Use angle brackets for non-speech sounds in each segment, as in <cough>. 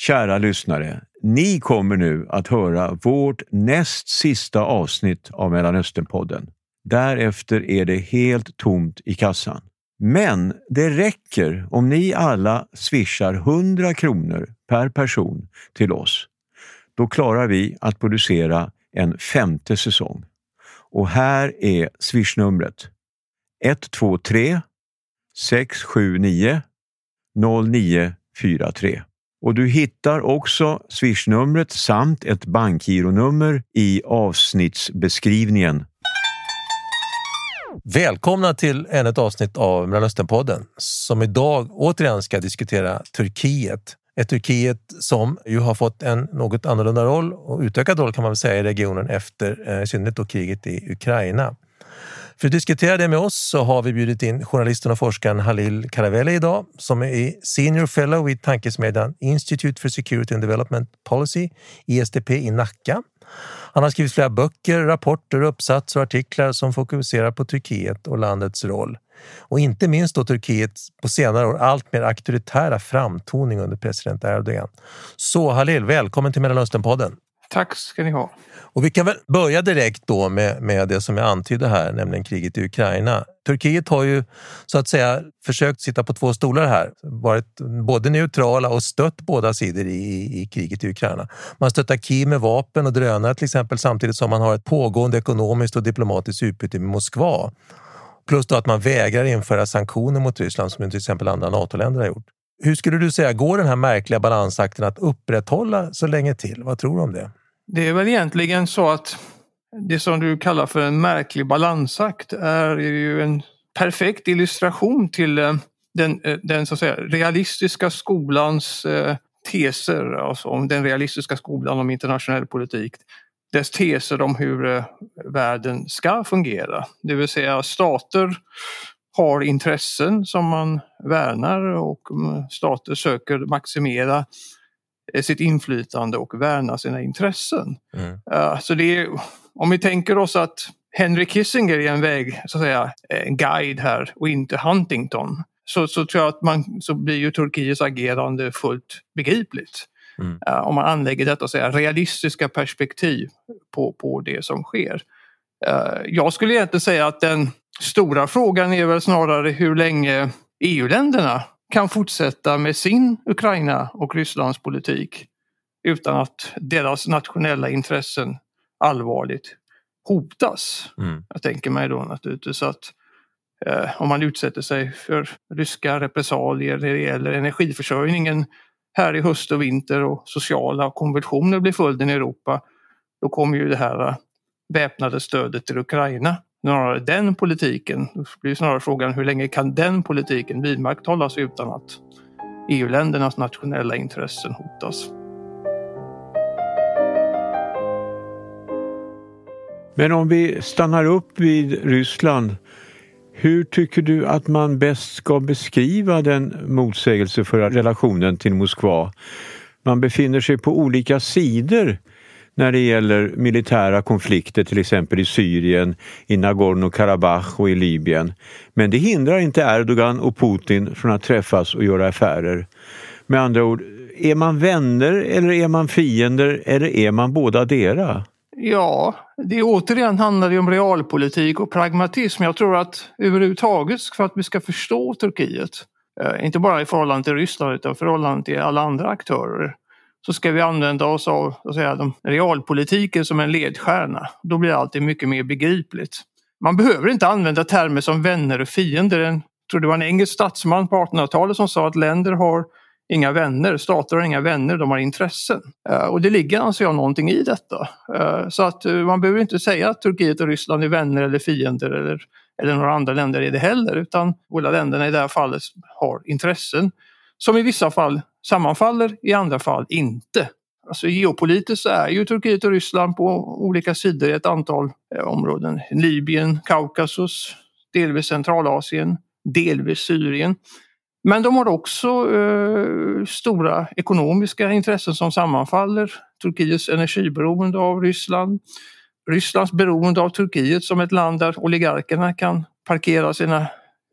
Kära lyssnare, ni kommer nu att höra vårt näst sista avsnitt av Mellanösternpodden. Därefter är det helt tomt i kassan. Men det räcker om ni alla swishar 100 kronor per person till oss. Då klarar vi att producera en femte säsong. Och här är swishnumret 123 679 0943. Och du hittar också swishnumret samt ett bankgironummer i avsnittsbeskrivningen. Välkomna till ännu ett avsnitt av Mellanösternpodden som idag återigen ska diskutera Turkiet. Ett Turkiet som ju har fått en något annorlunda roll och utökad roll kan man väl säga i regionen efter eh, i synnerhet då kriget i Ukraina. För att diskutera det med oss så har vi bjudit in journalisten och forskaren Halil Karavelli idag som är Senior Fellow vid tankesmedjan Institute for Security and Development Policy, ISDP i Nacka. Han har skrivit flera böcker, rapporter, uppsatser och artiklar som fokuserar på Turkiet och landets roll. Och inte minst då Turkiets på senare år allt mer auktoritära framtoning under president Erdogan. Så Halil, välkommen till Mellanösternpodden. Tack ska ni ha. Och vi kan väl börja direkt då med, med det som jag antydde här, nämligen kriget i Ukraina. Turkiet har ju så att säga försökt sitta på två stolar här, varit både neutrala och stött båda sidor i, i kriget i Ukraina. Man stöttar Kiev med vapen och drönare till exempel samtidigt som man har ett pågående ekonomiskt och diplomatiskt utbyte med Moskva. Plus då att man vägrar införa sanktioner mot Ryssland som till exempel andra NATO-länder har gjort. Hur skulle du säga, går den här märkliga balansakten att upprätthålla så länge till? Vad tror du om det? Det är väl egentligen så att det som du kallar för en märklig balansakt är ju en perfekt illustration till eh, den, eh, den så att säga, realistiska skolans eh, teser, alltså om den realistiska skolan om internationell politik. Dess teser om hur världen ska fungera. Det vill säga stater har intressen som man värnar och mm, stater söker maximera sitt inflytande och värna sina intressen. Mm. Uh, så det är, om vi tänker oss att Henry Kissinger är en väg, så att säga, en guide här och inte Huntington. Så, så tror jag att man, så blir ju Turkiets agerande fullt begripligt. Mm. Uh, om man anlägger detta så säga, realistiska perspektiv på, på det som sker. Uh, jag skulle egentligen säga att den stora frågan är väl snarare hur länge EU-länderna kan fortsätta med sin Ukraina och Rysslands politik utan att deras nationella intressen allvarligt hotas. Mm. Jag tänker mig då naturligtvis att eh, om man utsätter sig för ryska repressalier när det gäller energiförsörjningen här i höst och vinter och sociala konvulsioner blir följden i Europa, då kommer ju det här väpnade stödet till Ukraina snarare den politiken. Det blir snarare frågan hur länge kan den politiken vidmakthållas utan att EU-ländernas nationella intressen hotas. Men om vi stannar upp vid Ryssland, hur tycker du att man bäst ska beskriva den motsägelsefulla relationen till Moskva? Man befinner sig på olika sidor när det gäller militära konflikter, till exempel i Syrien, i Nagorno-Karabach och i Libyen. Men det hindrar inte Erdogan och Putin från att träffas och göra affärer. Med andra ord, är man vänner eller är man fiender eller är man båda dera? Ja, det återigen handlar det om realpolitik och pragmatism. Jag tror att överhuvudtaget för att vi ska förstå Turkiet, eh, inte bara i förhållande till Ryssland utan i förhållande till alla andra aktörer, så ska vi använda oss av att säga, de, realpolitiken som en ledstjärna. Då blir allt mycket mer begripligt. Man behöver inte använda termer som vänner och fiender. Jag tror det var en engelsk statsman på 1800-talet som sa att länder har inga vänner, stater har inga vänner, de har intressen. Eh, och det ligger anser jag någonting i detta. Eh, så att eh, man behöver inte säga att Turkiet och Ryssland är vänner eller fiender eller, eller några andra länder är det heller utan båda länderna i det här fallet har intressen som i vissa fall sammanfaller, i andra fall inte. Alltså geopolitiskt så är ju Turkiet och Ryssland på olika sidor i ett antal eh, områden. Libyen, Kaukasus, delvis Centralasien, delvis Syrien. Men de har också eh, stora ekonomiska intressen som sammanfaller. Turkiets energiberoende av Ryssland, Rysslands beroende av Turkiet som ett land där oligarkerna kan parkera sina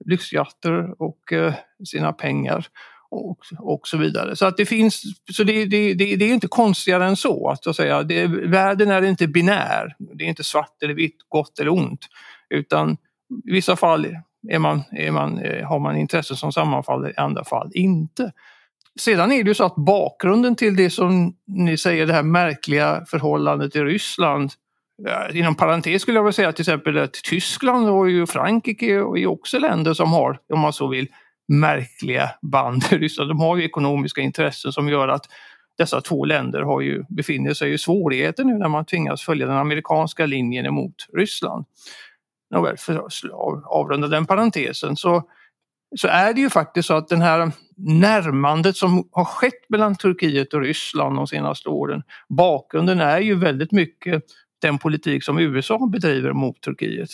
lyxjatter och eh, sina pengar och, och så vidare. Så att det finns, så det, det, det, det är inte konstigare än så. Att, att säga. Det, världen är inte binär. Det är inte svart eller vitt, gott eller ont. Utan i vissa fall är man, är man, eh, har man intressen som sammanfaller, i andra fall inte. Sedan är det ju så att bakgrunden till det som ni säger, det här märkliga förhållandet i Ryssland eh, Inom parentes skulle jag vilja säga till exempel att Tyskland och Frankrike är också länder som har, om man så vill, märkliga band i Ryssland. De har ju ekonomiska intressen som gör att dessa två länder har ju, befinner sig i svårigheter nu när man tvingas följa den amerikanska linjen emot Ryssland. Nåväl, för att avrunda den parentesen så, så är det ju faktiskt så att den här närmandet som har skett mellan Turkiet och Ryssland de senaste åren, bakgrunden är ju väldigt mycket den politik som USA bedriver mot Turkiet.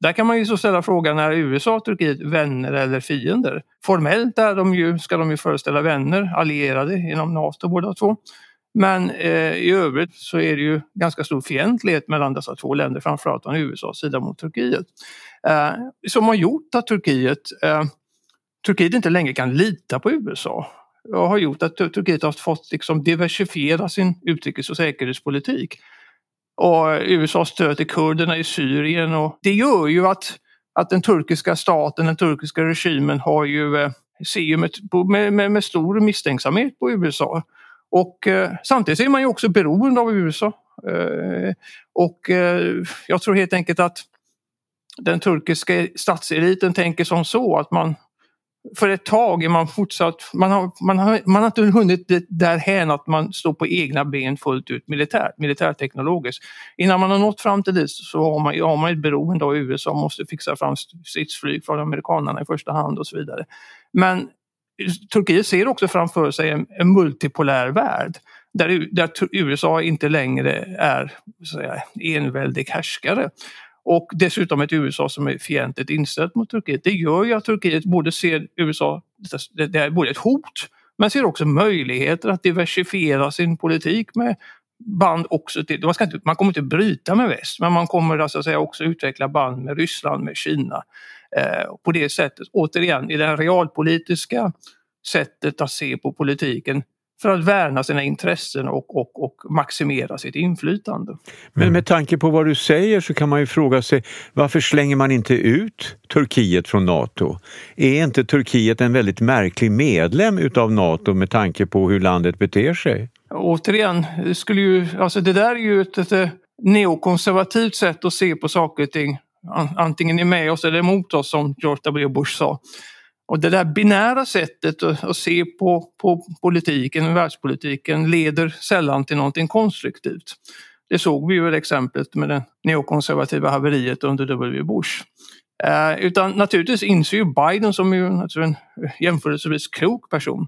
Där kan man ju så ställa frågan, är USA och Turkiet vänner eller fiender? Formellt är de ju, ska de ju föreställa vänner, allierade inom NATO båda två. Men eh, i övrigt så är det ju ganska stor fientlighet mellan dessa två länder, framförallt från USAs sida mot Turkiet. Eh, som har gjort att Turkiet, eh, Turkiet inte längre kan lita på USA och har gjort att Turkiet har fått liksom diversifiera sin utrikes och säkerhetspolitik och USAs stöd till kurderna i Syrien. Och det gör ju att, att den turkiska staten, den turkiska regimen har ju, eh, ser ju med, med, med, stor misstänksamhet på USA. Och eh, samtidigt är man ju också beroende av USA. Eh, och eh, jag tror helt enkelt att den turkiska statseliten tänker som så att man för ett tag är man fortsatt, man har, man har, man har inte hunnit därhän att man står på egna ben fullt ut militärt, militärteknologiskt. Innan man har nått fram till det så har man, har man ett beroende av USA, måste fixa fram stridsflyg från amerikanerna i första hand och så vidare. Men Turkiet ser också framför sig en, en multipolär värld där, där USA inte längre är så säga, enväldig härskare och dessutom ett USA som är fientligt inställt mot Turkiet. Det gör ju att Turkiet både ser USA, det är både ett hot, men ser också möjligheter att diversifiera sin politik med band också till, man, ska inte, man kommer inte bryta med väst, men man kommer alltså säga också utveckla band med Ryssland, med Kina. Eh, på det sättet, återigen, i det realpolitiska sättet att se på politiken för att värna sina intressen och, och, och maximera sitt inflytande. Men med tanke på vad du säger så kan man ju fråga sig varför slänger man inte ut Turkiet från Nato? Är inte Turkiet en väldigt märklig medlem utav Nato med tanke på hur landet beter sig? Återigen, skulle ju, alltså det där är ju ett, ett neokonservativt sätt att se på saker och ting. Antingen är med oss eller emot oss som George W Bush sa. Och det där binära sättet att, se på, på politiken, världspolitiken, leder sällan till någonting konstruktivt. Det såg vi ju exemplet med det neokonservativa haveriet under W. Bush. Eh, utan naturligtvis inser ju Biden, som ju en jämförelsevis klok person,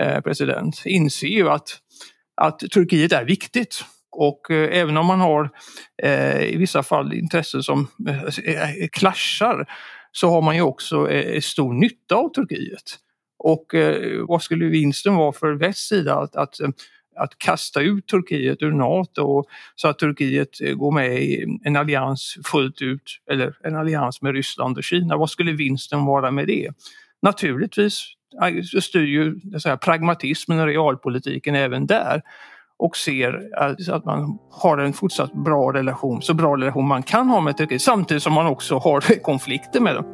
eh, president, inser ju att, att Turkiet är viktigt. Och eh, även om man har eh, i vissa fall intressen som eh, eh, eh klaschar så har man ju också eh, eh, stor nytta av Turkiet. Och eh, vad skulle vinsten vara för västs sida att, att, eh, att kasta ut Turkiet ur NATO så att Turkiet eh, går med i en allians fullt ut eller en allians med Ryssland och Kina. Vad skulle vinsten vara med det? Naturligtvis styr ju säga, pragmatismen och realpolitiken även där och ser att man har en fortsatt bra relation, så bra relation man kan ha med Turkiet samtidigt som man också har <laughs> konflikter med dem.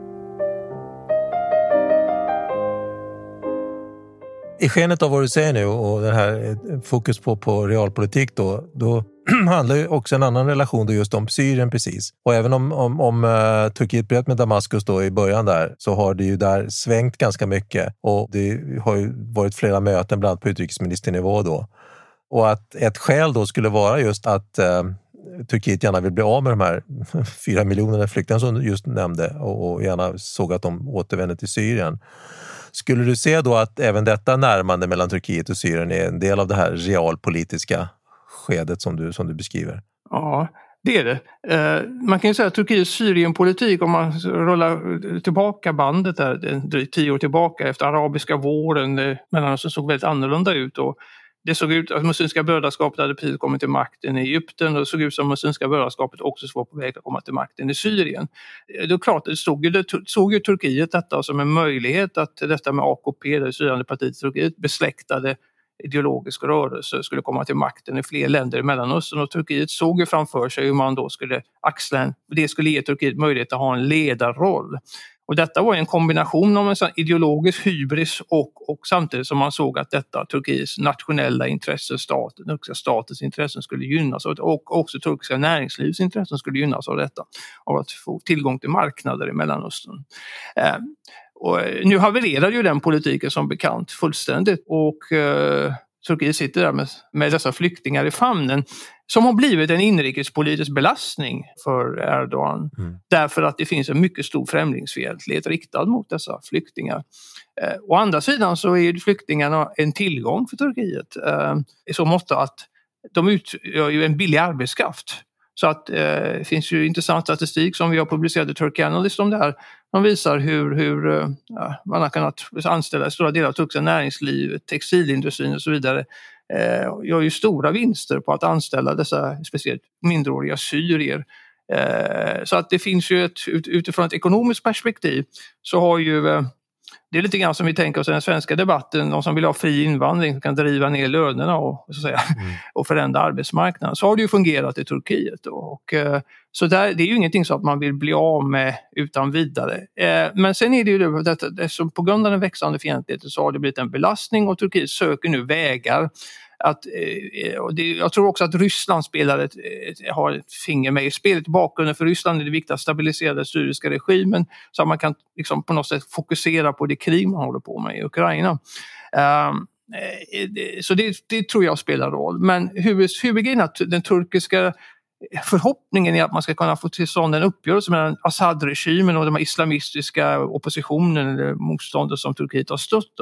I skenet av vad du säger nu och det här eh, fokus på, på realpolitik då, då <clears throat> handlar ju också en annan relation då just om Syrien precis. Och även om, om, om uh, Turkiet bröt med Damaskus då i början där så har det ju där svängt ganska mycket och det har ju varit flera möten bland annat på utrikesministernivå då. Och att ett skäl då skulle vara just att eh, Turkiet gärna vill bli av med de här <laughs> fyra miljonerna flyktingar som du just nämnde och, och gärna såg att de återvänder till Syrien. Skulle du se då att även detta närmande mellan Turkiet och Syrien är en del av det här realpolitiska skedet som du, som du beskriver? Ja, det är det. Eh, man kan ju säga att Turkiets Syrienpolitik, om man rullar tillbaka bandet där drygt tio år tillbaka efter arabiska våren, eh, Mellanöstern såg väldigt annorlunda ut. Och det såg ut att Muslimska brödraskapet hade precis kommit till makten i Egypten och det såg ut som att Muslimska brödraskapet också var på väg att komma till makten i Syrien. Eh, det är klart, det såg ju, det såg ju Turkiet detta som en möjlighet att detta med AKP, det styrande partiet i Turkiet, besläktade ideologisk rörelse skulle komma till makten i fler länder i Mellanöstern och Turkiet såg ju framför sig hur man då skulle axla en, det skulle ge Turkiet möjlighet att ha en ledarroll. Och detta var en kombination av en sån ideologisk hybris och, och samtidigt som man såg att detta Turkiets nationella intressen, staten, turkiska statens intressen skulle gynnas av det och också turkiska näringslivets intressen skulle gynnas av detta. Av att få tillgång till marknader i Mellanöstern. Eh, och eh, nu havererade ju den politiken som bekant fullständigt och eh, Turkiet sitter där med, med dessa flyktingar i famnen som har blivit en inrikespolitisk belastning för Erdogan. Mm. Därför att det finns en mycket stor främlingsfientlighet riktad mot dessa flyktingar. Eh, å andra sidan så är flyktingarna en tillgång för Turkiet eh, i så mått att de utgör ju en billig arbetskraft. Så att eh, det finns ju intressant statistik som vi har publicerat i Turkey Analyst om det här. De visar hur, hur eh, man har kunnat anställa stora delar av turkiska näringslivet, textilindustrin och så vidare eh, gör ju stora vinster på att anställa dessa speciellt mindreåriga syrier. Eh, så att det finns ju ett, utifrån ett ekonomiskt perspektiv så har ju eh, det är lite grann som vi tänker oss i den svenska debatten, de som vill ha fri invandring som kan driva ner lönerna och, så säga, mm. <laughs> och förändra arbetsmarknaden. Så har det ju fungerat i Turkiet. Och, eh, så där, det är ju ingenting som att man vill bli av med utan vidare. Eh, men sen är det ju det, detta, det på grund av den växande fientligheten så har det blivit en belastning och Turkiet söker nu vägar att, eh, eh, och det, jag tror också att Ryssland spelar ett, ett, har ett finger med i spelet. Bakgrunden för Ryssland är det viktigt att stabilisera den syriska regimen så att man kan liksom på något sätt fokusera på det krig man håller på med i Ukraina. Um, så det, det, tror jag spelar roll. Men huvudgrejen är att den turkiska förhoppningen är att man ska kunna få till stånd en uppgörelse mellan Assad-regimen och den islamistiska oppositionen eller motståndet som Turkiet har stött.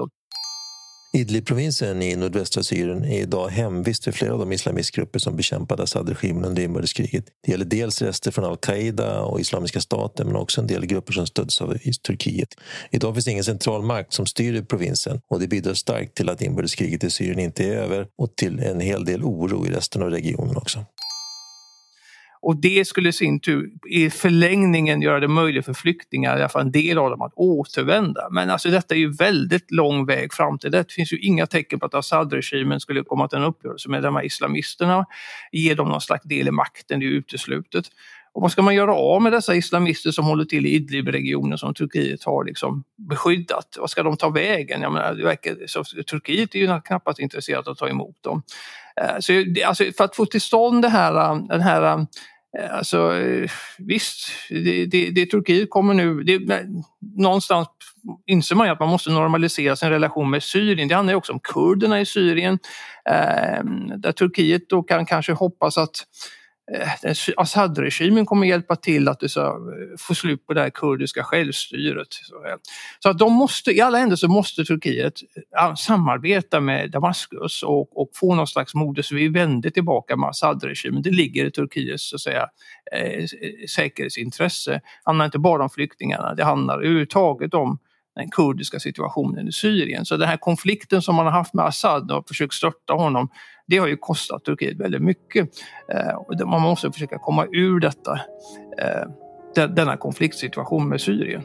Idlib-provinsen i nordvästra Syrien är idag hemvist för flera av de islamistgrupper som bekämpade Assad-regimen under inbördeskriget. Det gäller dels rester från al-Qaida och Islamiska staten men också en del grupper som stöds av Turkiet. Idag finns ingen central makt som styr provinsen och det bidrar starkt till att inbördeskriget i Syrien inte är över och till en hel del oro i resten av regionen också. Och det skulle i sin tur i förlängningen göra det möjligt för flyktingar, i alla fall en del av dem, att återvända. Men alltså detta är ju väldigt lång väg fram till det. Det finns ju inga tecken på att Assad-regimen skulle komma till en uppgörelse med de här islamisterna, ge dem någon slags del i makten, det är uteslutet. Och vad ska man göra av med dessa islamister som håller till i Idlib-regionen som Turkiet har liksom beskyddat? Vad ska de ta vägen? Jag menar, det verkar, så, Turkiet är ju knappast intresserat av att ta emot dem. Eh, så, alltså, för att få till stånd det här, eh, den här eh, alltså eh, visst, det, det, det Turkiet kommer nu... Det, någonstans inser man ju att man måste normalisera sin relation med Syrien. Det handlar ju också om kurderna i Syrien. Eh, där Turkiet då kan kanske hoppas att Eh, Assad-regimen kommer hjälpa till att så, eh, få slut på det här kurdiska självstyret. Eh, så att de måste, i alla händelser måste Turkiet eh, samarbeta med Damaskus och, och få någon slags modus vände tillbaka med Assad-regimen. Det ligger i Turkiets så att säga, eh, säkerhetsintresse. Det handlar inte bara om flyktingarna, det handlar överhuvudtaget om den kurdiska situationen i Syrien. Så den här konflikten som man har haft med Assad och försökt störta honom, det har ju kostat Turkiet väldigt mycket. Eh, man måste försöka komma ur detta, eh, denna konfliktsituation med Syrien.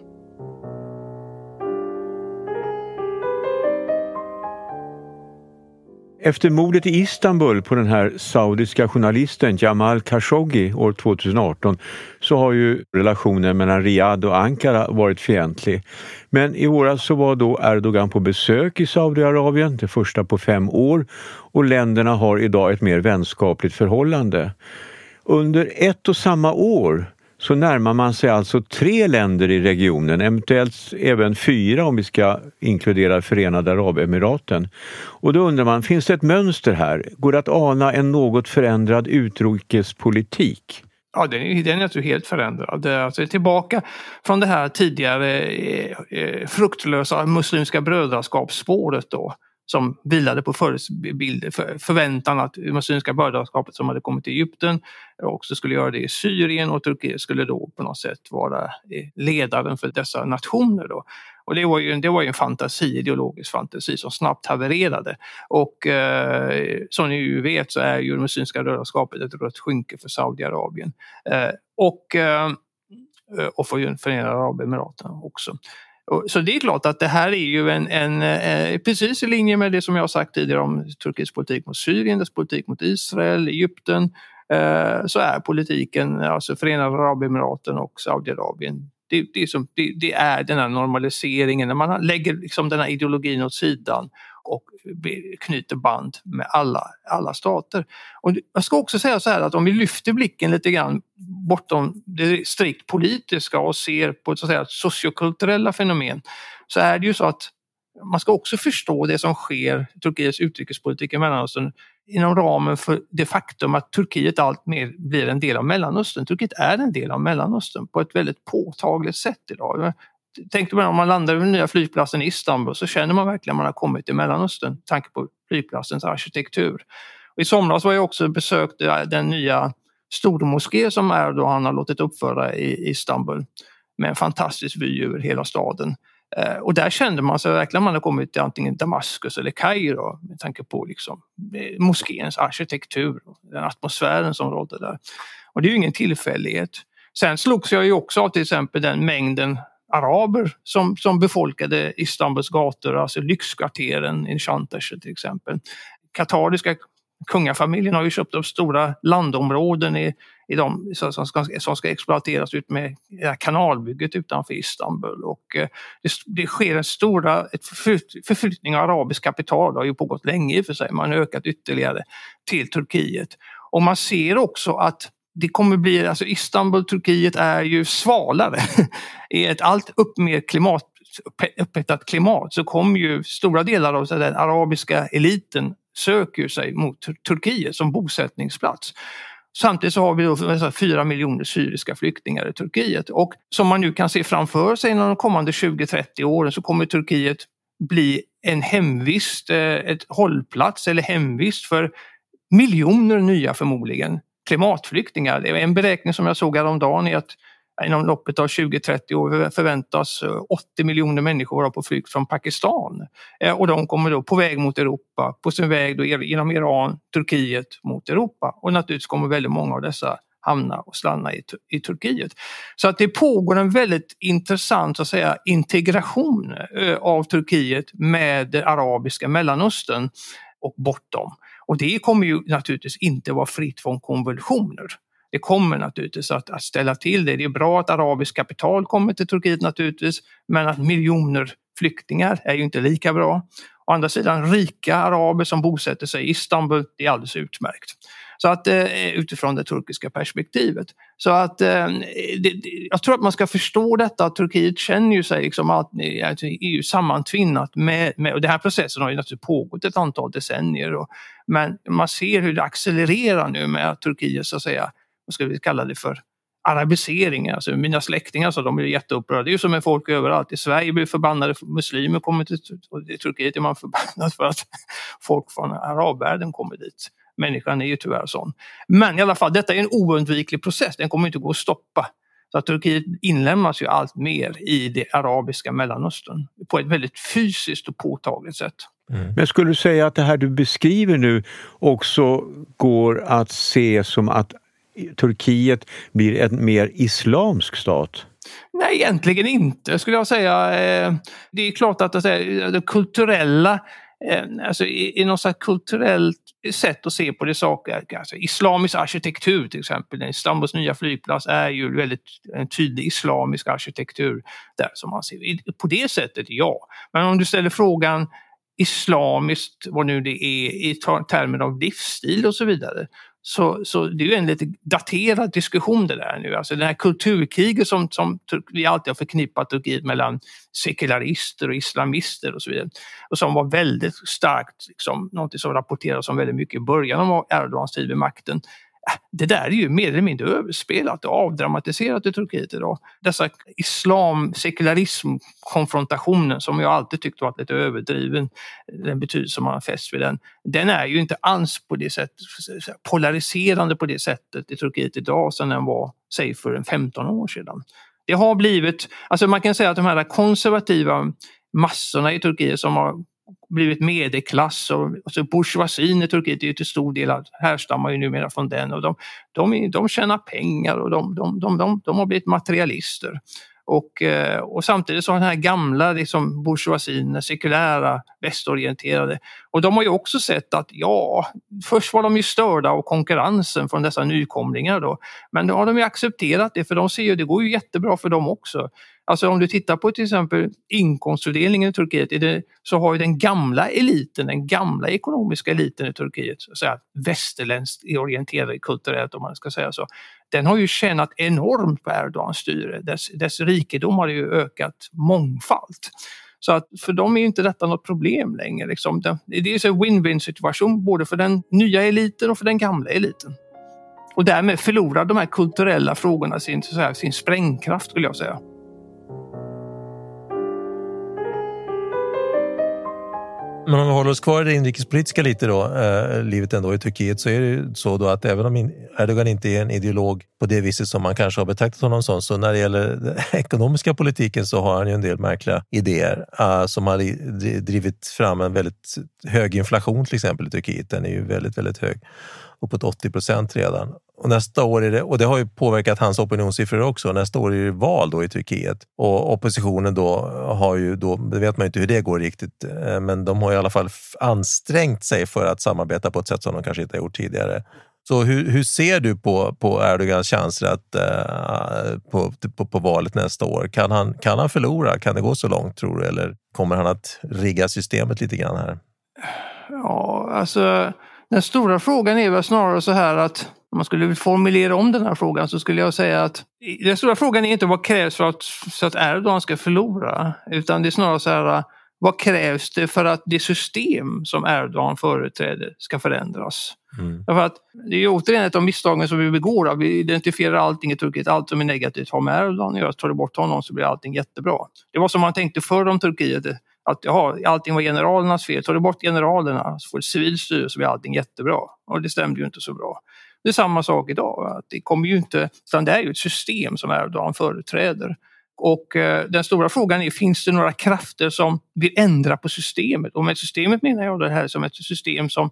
Efter mordet i Istanbul på den här saudiska journalisten Jamal Khashoggi år 2018 så har ju relationen mellan Riyadh och Ankara varit fientlig. Men i våras så var då Erdogan på besök i Saudiarabien, det första på fem år, och länderna har idag ett mer vänskapligt förhållande. Under ett och samma år så närmar man sig alltså tre länder i regionen, eventuellt även fyra om vi ska inkludera Förenade Arabemiraten. Och då undrar man, finns det ett mönster här? Går det att ana en något förändrad utrikespolitik? Ja, den är, den är alltså helt förändrad. Alltså tillbaka från det här tidigare eh, eh fruktlösa muslimska brödraskapsspåret då som vilade på förebilder, för, förväntan att det muslimska brödraskapet som hade kommit till Egypten också skulle göra det i Syrien och Turkiet skulle då på något sätt vara eh, ledaren för dessa nationer. Då. Och det var ju, det var ju en fantasi, ideologisk fantasi som snabbt havererade. Och eh, som ni ju vet så är ju det muslimska brödraskapet ett rött skynke för Saudiarabien. Eh, och, eh, och för Förenade Arabemiraten också. Så det är klart att det här är ju en, en eh, precis i linje med det som jag har sagt tidigare om Turkiets politik mot Syrien, dess politik mot Israel, Egypten. Eh, så är politiken, alltså Förenade Arabemiraten och Saudiarabien, det, det, är det, det, är den här normaliseringen när man lägger liksom den här ideologin åt sidan och knyter band med alla, alla stater. Och jag ska också säga så här att om vi lyfter blicken lite grann bortom det strikt politiska och ser på så att säga, sociokulturella fenomen så är det ju så att man ska också förstå det som sker i Turkiets utrikespolitik i Mellanöstern inom ramen för det faktum att Turkiet alltmer blir en del av Mellanöstern. Turkiet är en del av Mellanöstern på ett väldigt påtagligt sätt idag. Tänk dig om man landar vid den nya flygplatsen i Istanbul så känner man verkligen att man har kommit till Mellanöstern med tanke på flygplatsens arkitektur. Och I somras var jag också besökte eh, den nya stormoské som Erdogan har låtit uppföra i Istanbul med en fantastisk vy över hela staden. Eh, och där kände man sig verkligen man hade kommit till antingen Damaskus eller Kairo med tanke på liksom eh, moskéns arkitektur och den atmosfären som rådde där. Och det är ju ingen tillfällighet. Sen slogs jag ju också av till exempel den mängden araber som, som befolkade Istanbuls gator, alltså lyxkvarteren i Shantash till exempel. Katariska kungafamiljen har ju köpt upp stora landområden i, i de, som, ska, som ska exploateras ut med kanalbygget utanför Istanbul. Och eh, det, det sker en stora ett förflyttning av arabiskt kapital, det har ju pågått länge i och för sig, man har ökat ytterligare till Turkiet. Och man ser också att det kommer bli, alltså Istanbul, Turkiet är ju svalare. <laughs> I ett allt upp mer klimat, upphettat klimat så kommer ju stora delar av den arabiska eliten söker sig mot Turkiet som bosättningsplats. Samtidigt så har vi då fyra miljoner syriska flyktingar i Turkiet och som man nu kan se framför sig inom de kommande 20-30 åren så kommer Turkiet bli en hemvist, eh, ett hållplats eller hemvist för miljoner nya förmodligen klimatflyktingar. Det är en beräkning som jag såg häromdagen är att inom loppet av 20-30 år förväntas eh, 80 miljoner människor vara på flykt från Pakistan. Eh, och de kommer då på väg mot Europa, på sin väg då genom Iran, Turkiet mot Europa. Och naturligtvis kommer väldigt många av dessa hamna och stanna i, i Turkiet. Så att det pågår en väldigt intressant att säga, integration eh, av Turkiet med det arabiska Mellanöstern och bortom. Och det kommer ju naturligtvis inte vara fritt från konvulsioner. Det kommer naturligtvis att, att ställa till det. Det är bra att arabiskt kapital kommer till Turkiet naturligtvis, men att miljoner flyktingar är ju inte lika bra. Å andra sidan rika araber som bosätter sig i Istanbul, det är alldeles utmärkt. Så att eh, utifrån det turkiska perspektivet. Så att eh, det, jag tror att man ska förstå detta att Turkiet känner ju sig liksom att EU sammantvinnat med, med, och den här processen har ju naturligtvis pågått ett antal decennier. Och, men man ser hur det accelererar nu med att Turkiet så att säga, vad ska vi kalla det för, arabisering. Alltså mina släktingar så de blir jätteupprörda. Det är ju som med folk överallt. I Sverige blir förbannade muslimer kommer till och i Turkiet är man förbannad för att <laughs> folk från arabvärlden kommer dit. Människan är ju tyvärr sån. Men i alla fall, detta är en oundviklig process. Den kommer inte gå att stoppa. Så att Turkiet inlämnas ju allt mer i det arabiska Mellanöstern på ett väldigt fysiskt och påtagligt sätt. Mm. Men skulle du säga att det här du beskriver nu också går att se som att Turkiet blir en mer islamsk stat? Nej, egentligen inte skulle jag säga. Eh, det är klart att det kulturella Ehm, alltså i, i något slags kulturellt sätt att se på det saker. Alltså, islamisk arkitektur till exempel, Istanbuls nya flygplats är ju väldigt en tydlig islamisk arkitektur där som man ser. På det sättet, ja. Men om du ställer frågan islamiskt, vad nu det är, i termer av livsstil och så vidare, så, så det är ju en lite daterad diskussion det där nu. Alltså det här kulturkriget som, som vi alltid har förknippat Turkiet mellan sekularister och islamister och så vidare. Och som var väldigt starkt, liksom, något som rapporterades om väldigt mycket i början av Erdogans tid vid makten Äh, det där är ju mer eller mindre överspelat och avdramatiserat i Turkiet idag. Dessa islam, sekularism, konfrontationen som jag alltid tyckt varit lite överdriven, den betydelse man har fäst vid den, den är ju inte alls på det sättet polariserande på det sättet i Turkiet idag som den var, säg för en 15 år sedan. Det har blivit, alltså man kan säga att de här konservativa massorna i Turkiet som har blivit medelklass och alltså bourgeoisien i Turkiet är ju till stor del härstammar ju numera från den och de, de, de tjänar pengar och de, de, de, de, de har blivit materialister. Och, eh, och samtidigt så har den här gamla liksom, bourgeoisien, sekulära, västorienterade, och de har ju också sett att ja, först var de ju störda av konkurrensen från dessa nykomlingar då, men då har de ju accepterat det för de ser ju det går ju jättebra för dem också. Alltså om du tittar på till exempel inkomstfördelningen i Turkiet det, så har ju den gamla eliten, den gamla ekonomiska eliten i Turkiet, så att västerländskt orienterad kulturellt om man ska säga så, den har ju tjänat enormt på Erdogans styre. Dess, dess rikedom har ju ökat mångfalt. Så att för dem är inte detta något problem längre. Liksom. Det, det är en win-win situation både för den nya eliten och för den gamla eliten. Och därmed förlorar de här kulturella frågorna sin, så här, sin sprängkraft skulle jag säga. Men om vi håller oss kvar i det inrikespolitiska lite då, eh, livet ändå i Turkiet, så är det ju så då att även om Erdogan inte är en ideolog på det viset som man kanske har betraktat honom som, så när det gäller den <laughs> ekonomiska politiken så har han ju en del märkliga idéer eh, som har drivit fram en väldigt hög inflation till exempel i Turkiet. Den är ju väldigt, väldigt hög, uppåt 80 procent redan. Och nästa år är det, och det har ju påverkat hans opinionssiffror också. Nästa år är det val då i Turkiet och oppositionen då har ju då, det vet man ju inte hur det går riktigt, eh, men de har i alla fall ansträngt sig för att samarbeta på ett sätt som de kanske inte har gjort tidigare. Så hur, hur ser du på, på Erdogans chanser att, uh, på, på, på, valet nästa år? Kan han, kan han förlora? Kan det gå så långt tror du? Eller kommer han att rigga systemet lite grann här? Ja, alltså den stora frågan är väl snarare så här att om man skulle formulera om den här frågan så skulle jag säga att den stora frågan är inte vad krävs för att, så att Erdogan ska förlora utan det är snarare så här vad krävs det för att det system som Erdogan företräder ska förändras? Mm. Därför att det är återigen ett av misstagen som vi begår. Vi identifierar allting i Turkiet, allt som är negativt har med Erdogan att göra. Tar du bort honom så blir allting jättebra. Det var som man tänkte förr om Turkiet att ja, allting var generalernas fel. Tar du bort generalerna så får du civilstyre så blir allting jättebra. Och det stämde ju inte så bra. Det är samma sak idag. Att det kommer ju inte, utan det är ju ett system som Erdogan företräder. Och eh, den stora frågan är, finns det några krafter som vill ändra på systemet? Och med systemet menar jag det här som ett system som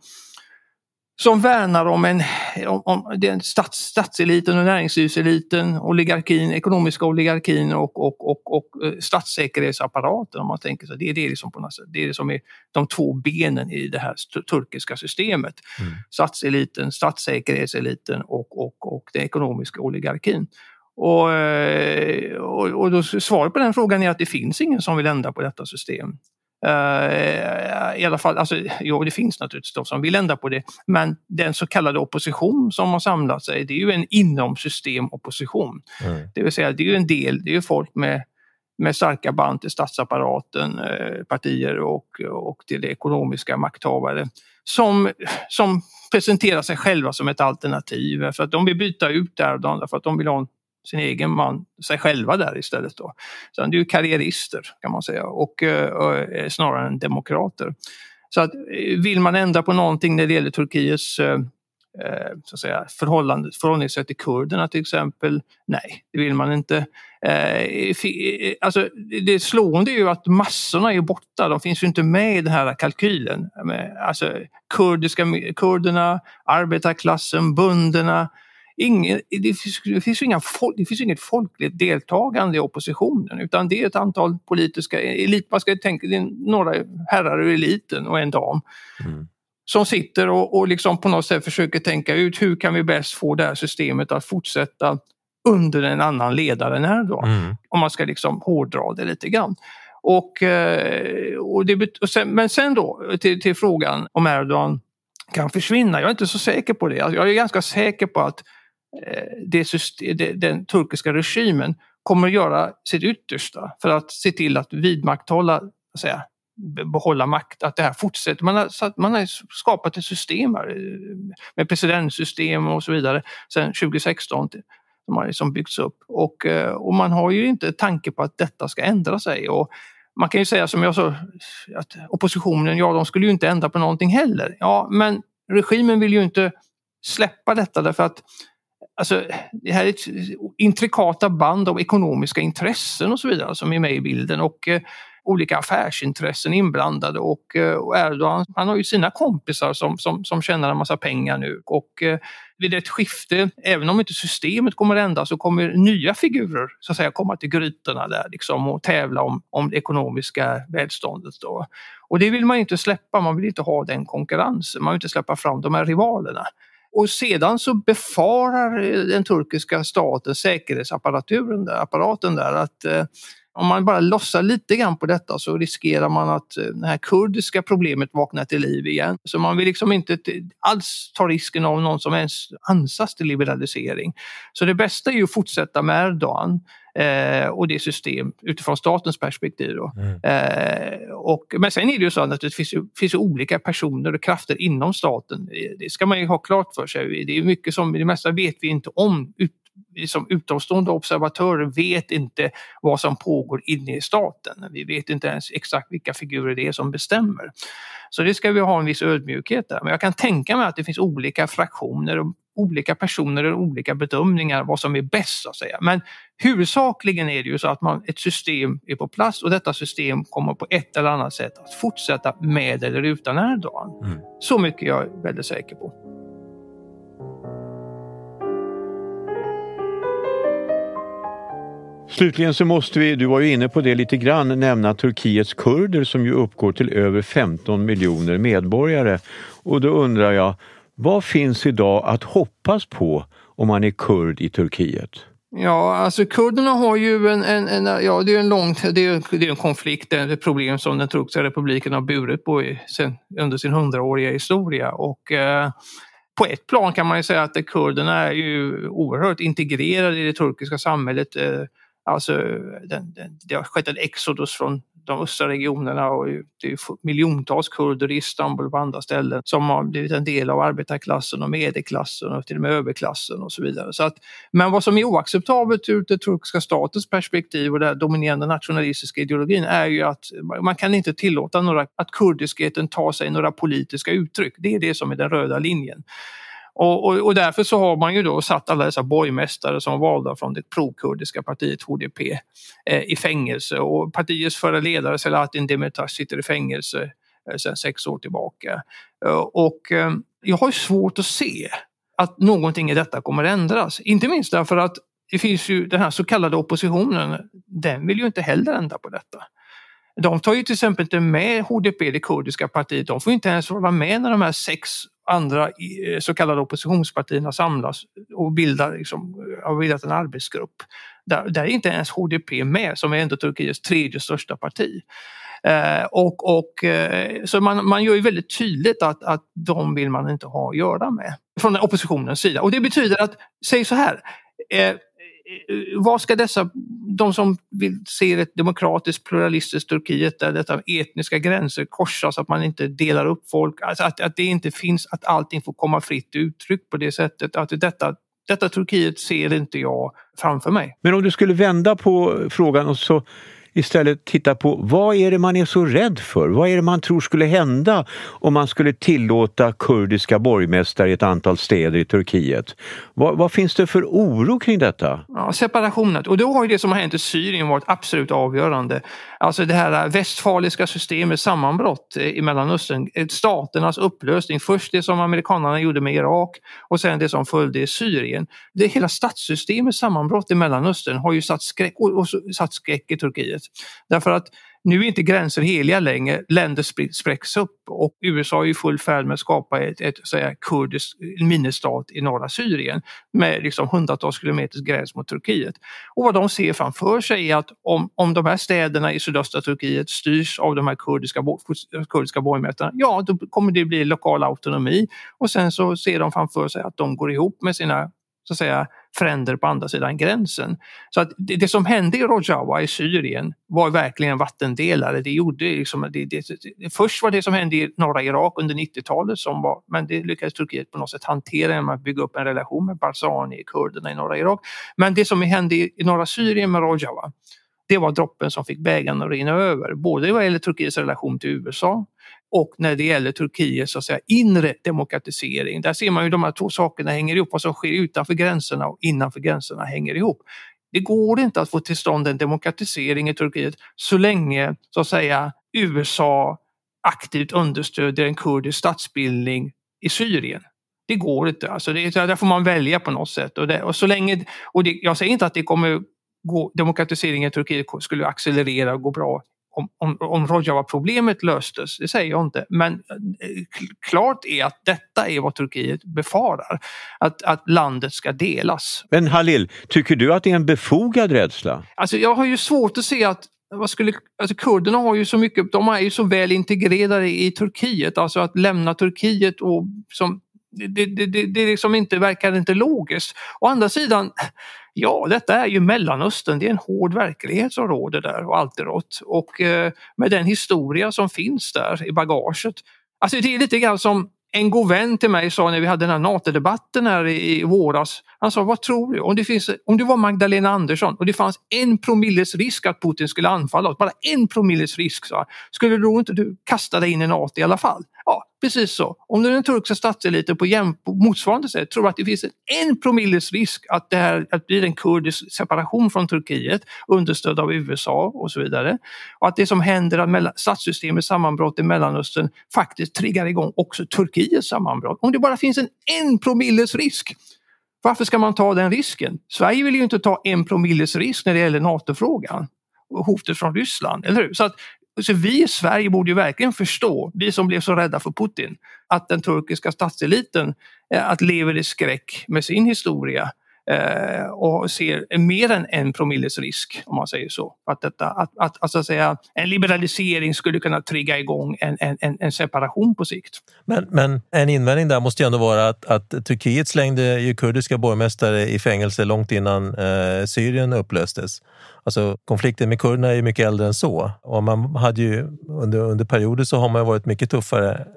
som värnar om, en, om, om den stats, statseliten och näringslivseliten, oligarkin, ekonomiska oligarkin och, och, och, och eh, statssäkerhetsapparaten om man tänker så. Det är det, liksom på något sätt. det är det som är de två benen i det här turkiska systemet. Mm. Statseliten, statssäkerhetseliten och, och, och den ekonomiska oligarkin. Och, eh, och, och då, svaret på den frågan är att det finns ingen som vill ändra på detta system. Uh, I alla fall, alltså, jo det finns naturligtvis de som vill ändra på det, men den så kallade opposition som har samlat sig, det är ju en inomsystemopposition. Mm. Det vill säga, det är ju en del, det är ju folk med, med starka band till statsapparaten, eh, partier och, och till det ekonomiska makthavare som, som presenterar sig själva som ett alternativ. För att de vill byta ut Erdogan för att de vill ha en sin egen man, sig själva där istället. Då. Så det är ju karriärister kan man säga och, eh, och snarare än demokrater. Så att eh, vill man ändra på någonting när det gäller Turkiets eh, eh så att säga, förhållande, förhållningssätt till kurderna till exempel? Nej, det vill man inte. Eh, alltså, det slående är ju att massorna är borta, de finns ju inte med i den här kalkylen. Alltså, kurdiska, kurderna, arbetarklassen, bunderna, ingen, det, finns, det, finns inga, det finns inget folkligt deltagande i oppositionen utan det är ett antal politiska elit, man ska tänka, det är några herrar ur eliten och en dam. Mm. Som sitter och, och liksom på något sätt försöker tänka ut hur kan vi bäst få det här systemet att fortsätta under en annan ledare än Erdogan. Mm. Om man ska liksom hårdra det lite grann. Och, eh, och det, och sen, men sen då till, till frågan om Erdogan kan försvinna. Jag är inte så säker på det. Jag är ganska säker på att Eh, det system, den turkiska regimen kommer att göra sitt yttersta för att se till att vidmakthålla säga, behålla makt, att det här fortsätter. Man har, man har skapat ett system här, eh, med presidentsystem och så vidare sedan 2016 som har liksom byggts upp. Och, eh, och man har ju inte tanke på att detta ska ändra sig. Och man kan ju säga som jag sa, att oppositionen, ja de skulle ju inte ändra på någonting heller. Ja, men regimen vill ju inte släppa detta därför att Alltså, det här är ett intrikata band av ekonomiska intressen och så vidare som är med i bilden och eh, olika affärsintressen inblandade och, eh, och Erdogan han har ju sina kompisar som, som, som tjänar en massa pengar nu och eh, vid ett skifte, även om inte systemet kommer att ändras så kommer nya figurer så att säga komma till grytorna där liksom och tävla om, om det ekonomiska välståndet. Då. Och det vill man inte släppa, man vill inte ha den konkurrensen, man vill inte släppa fram de här rivalerna. Och sedan så befarar eh, den turkiska staten säkerhetsapparaturen där, apparaten där att eh, om man bara lossar lite grann på detta så riskerar man att eh, det här kurdiska problemet vaknar till liv igen. Så man vill liksom inte alls ta risken av någon som ens ansats till liberalisering. Så det bästa är ju att fortsätta med Erdogan eh, och det system utifrån statens perspektiv. Mm. Eh, och, men sen är det ju så att det finns, finns olika personer och krafter inom staten. Det ska man ju ha klart för sig. Det är mycket som, det mesta vet vi inte om vi som utomstående observatörer vet inte vad som pågår inne i staten. Vi vet inte ens exakt vilka figurer det är som bestämmer. Så det ska vi ha en viss ödmjukhet där. Men jag kan tänka mig att det finns olika fraktioner och olika personer och olika bedömningar vad som är bäst så att säga. Men huvudsakligen är det ju så att man, ett system är på plats och detta system kommer på ett eller annat sätt att fortsätta med eller utan Erdogan. Mm. Så mycket är jag väldigt säker på. Slutligen så måste vi, du var ju inne på det lite grann, nämna Turkiets kurder som ju uppgår till över 15 miljoner medborgare. Och då undrar jag, vad finns idag att hoppas på om man är kurd i Turkiet? Ja, alltså kurderna har ju en, en, en ja, det är en lång, det är, det är en konflikt, ett problem som den turkiska republiken har burit på i, sen, under sin hundraåriga historia. Och, eh, på ett plan kan man ju säga att kurderna är ju oerhört integrerade i det turkiska samhället. Eh, Alltså, den, den, det har skett en exodus från de östra regionerna och det är miljontals kurder i Istanbul och på andra ställen som har blivit en del av arbetarklassen och medelklassen och till och med överklassen och så vidare. Så att, men vad som är oacceptabelt ur den turkiska statens perspektiv och den dominerande nationalistiska ideologin är ju att man kan inte tillåta några, att kurdiskheten tar sig några politiska uttryck. Det är det som är den röda linjen. Och, och, och, därför så har man ju då satt alla dessa borgmästare som var valda från det prokurdiska partiet HDP eh, i fängelse och partiets förra ledare Selahattin Demirtas sitter i fängelse eh, sedan sex år tillbaka. Eh, och eh, jag har svårt att se att någonting i detta kommer att ändras. Inte minst därför att det finns ju den här så kallade oppositionen, den vill ju inte heller ändra på detta. De tar ju till exempel inte med HDP, det kurdiska partiet, de får inte ens vara med när de här sex andra eh, så kallade oppositionspartierna samlas och bildar, liksom, eh, har bildat en arbetsgrupp. Där, där är inte ens HDP med som är ändå Turkiets tredje största parti. Eh, och, och, eh, så man, man gör ju väldigt tydligt att, att de vill man inte ha att göra med från oppositionens sida. Och det betyder att, säg så här, eh, Eh, vad ska dessa, de som vill se ett demokratiskt pluralistiskt Turkiet där detta etniska gränser korsas, att man inte delar upp folk, alltså att, att det inte finns, att allting får komma fritt uttryck på det sättet. Att detta, detta Turkiet ser inte jag framför mig. Men om du skulle vända på frågan och så istället titta på vad är det man är så rädd för? Vad är det man tror skulle hända om man skulle tillåta kurdiska borgmästare i ett antal städer i Turkiet? Vad, vad finns det för oro kring detta? Ja, separationen. Och då har ju det som har hänt i Syrien varit absolut avgörande. Alltså det här västfaliska systemets sammanbrott i Mellanöstern, eh, staternas upplösning. Först det som amerikanerna gjorde med Irak och sen det som följde i Syrien. Det hela statssystemets sammanbrott i Mellanöstern har ju satt skräck, och, och satt skräck i Turkiet. Därför att nu är inte gränser heliga längre, länder spräcks upp och USA är i full färd med att skapa ett, ett säga, kurdiskt ministat i norra Syrien med liksom hundratals kilometers gräns mot Turkiet. Och vad de ser framför sig är att om, om de här städerna i sydöstra Turkiet styrs av de här kurdiska, kurdiska borgmästarna, ja då kommer det bli lokal autonomi och sen så ser de framför sig att de går ihop med sina så att säga, fränder på andra sidan gränsen. Så att det, det som hände i Rojava i Syrien var verkligen en vattendelare. Det gjorde liksom, det, det, först var det som hände i norra Irak under 90-talet som var, men det lyckades Turkiet på något sätt hantera genom att bygga upp en relation med Barzani, kurderna i norra Irak. Men det som hände i, i norra Syrien med Rojava det var droppen som fick bägaren att rinna över. Både vad gäller Turkiets relation till USA och när det gäller Turkiets så att säga, inre demokratisering. Där ser man ju de här två sakerna hänger ihop. Vad som sker utanför gränserna och innanför gränserna hänger ihop. Det går inte att få till stånd en demokratisering i Turkiet så länge så att säga USA aktivt understödjer en kurdisk statsbildning i Syrien. Det går inte. Alltså det, där får man välja på något sätt. Och, det, och så länge, och det, jag säger inte att det kommer gå, demokratiseringen i Turkiet skulle accelerera och gå bra om, om, om Rojava-problemet löstes, det säger jag inte. Men eh, klart är att detta är vad Turkiet befarar, att, att landet ska delas. Men Halil, tycker du att det är en befogad rädsla? Alltså jag har ju svårt att se att vad skulle, alltså kurderna har ju så mycket, de är ju så väl integrerade i Turkiet, alltså att lämna Turkiet och som, det, det, det, det liksom inte, verkar inte logiskt. Å andra sidan, Ja, detta är ju Mellanöstern. Det är en hård verklighet som råder där och alltid rått. Och eh, med den historia som finns där i bagaget. Alltså det är lite grann som en god vän till mig sa när vi hade den här NATO-debatten här i, i våras. Han sa, vad tror du? Om, det finns, om du var Magdalena Andersson och det fanns en promilles risk att Putin skulle anfalla oss, bara en promilles risk, så, skulle då inte du kasta dig in i NATO i alla fall? Ja, precis så. Om nu den turkiska statseliten på, jäm, på motsvarande sätt tror att det finns en, promilles risk att det här att blir en kurdisk separation från Turkiet understödd av USA och så vidare. Och att det som händer, att statssystemets sammanbrott i Mellanöstern faktiskt triggar igång också Turkiets sammanbrott. Om det bara finns en en promilles risk varför ska man ta den risken? Sverige vill ju inte ta en promilles risk när det gäller NATO-frågan och hotet från Ryssland, eller hur? Så att så vi i Sverige borde ju verkligen förstå, vi som blev så rädda för Putin, att den turkiska statseliten eh, att lever i skräck med sin historia eh, och ser mer än en promilles risk, om man säger så. Att, detta, att, att, alltså att säga, en liberalisering skulle kunna trigga igång en, en, en separation på sikt. Men, men en invändning där måste ju ändå vara att, att Turkiet slängde ju kurdiska borgmästare i fängelse långt innan eh, Syrien upplöstes. Alltså, konflikten med kurderna är ju mycket äldre än så. Och man hade ju, under, under perioder så har man varit mycket tuffare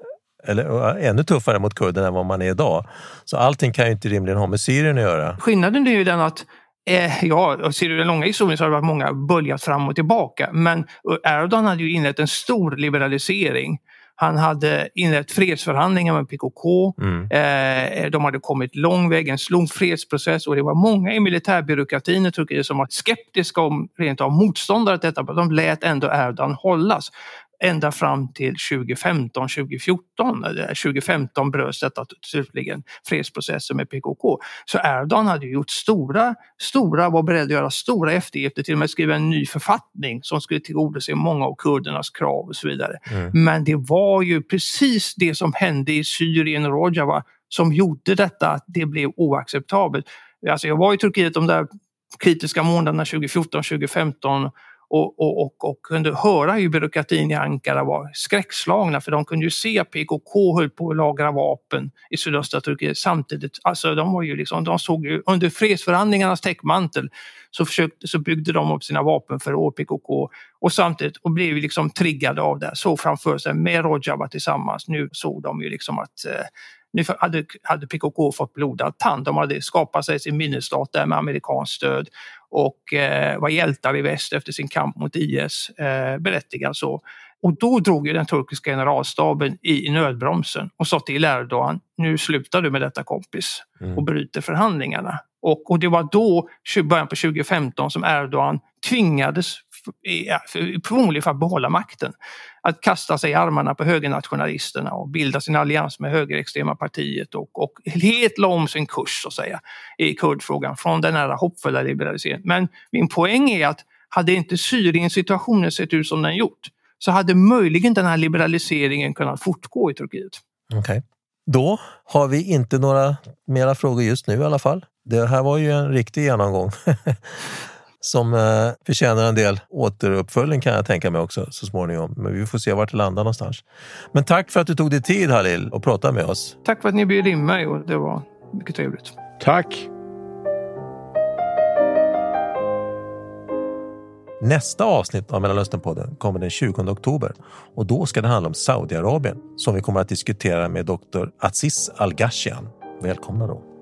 eller ännu tuffare mot kurderna än vad man är idag. Så allting kan ju inte rimligen ha med Syrien att göra. Skillnaden är ju den att Eh, ja, ser du den långa historien så har det varit många böljat fram och tillbaka. Men Erdogan hade ju inlett en stor liberalisering. Han hade inlett fredsförhandlingar med PKK. Mm. Eh, de hade kommit lång väg, en lång fredsprocess och det var många i militärbyråkratin i Turkiet som var skeptiska och rent av motståndare till detta. Men de lät ändå Erdogan hållas ända fram till 2015, 2014. 2015 bröts detta slutligen, fredsprocessen med PKK. Så Erdogan hade gjort stora, stora, var beredd att göra stora eftergifter, till och med skriva en ny författning som skulle tillgodose många av kurdernas krav och så vidare. Mm. Men det var ju precis det som hände i Syrien och Rojava som gjorde detta att det blev oacceptabelt. Alltså jag var i Turkiet de där kritiska månaderna 2014, 2015 och, och, och, och, kunde höra hur byråkratin i Ankara var skräckslagna för de kunde ju se att PKK höll på att lagra vapen i sydöstra Turkiet samtidigt. Alltså de var ju liksom, de såg ju under fredsförhandlingarnas täckmantel så, försökte, så byggde de upp sina vapenförråd, PKK, och samtidigt och blev liksom triggade av det. Såg framför sig med Rojava tillsammans. Nu såg de ju liksom att eh, nu hade, hade PKK fått blodad tand. De hade skapat sig sin minnesstat där med amerikanskt stöd och eh, var hjältar i väst efter sin kamp mot IS, eh, berättigad så. Och då drog ju den turkiska generalstaben i nödbromsen och sa till Erdogan, nu slutar du med detta kompis mm. och bryter förhandlingarna. Och, och det var då, början på 2015, som Erdogan tvingades förmodligen för att behålla makten. Att kasta sig i armarna på högernationalisterna och bilda sin allians med högerextrema partiet och, och helt la om sin kurs så att säga i kurdfrågan från den här hoppfulla liberaliseringen. Men min poäng är att hade inte Syriens situationen sett ut som den gjort så hade möjligen den här liberaliseringen kunnat fortgå i Turkiet. Okay. Då har vi inte några mera frågor just nu i alla fall. Det här var ju en riktig genomgång. <laughs> som eh, förtjänar en del återuppföljning kan jag tänka mig också så småningom. Men vi får se vart det landar någonstans. Men tack för att du tog dig tid Halil och pratade med oss. Tack för att ni bjöd in mig och det var mycket trevligt. Tack! Nästa avsnitt av Mellanösternpodden kommer den 20 oktober och då ska det handla om Saudiarabien som vi kommer att diskutera med doktor Aziz Al-Ghashian. Välkomna då!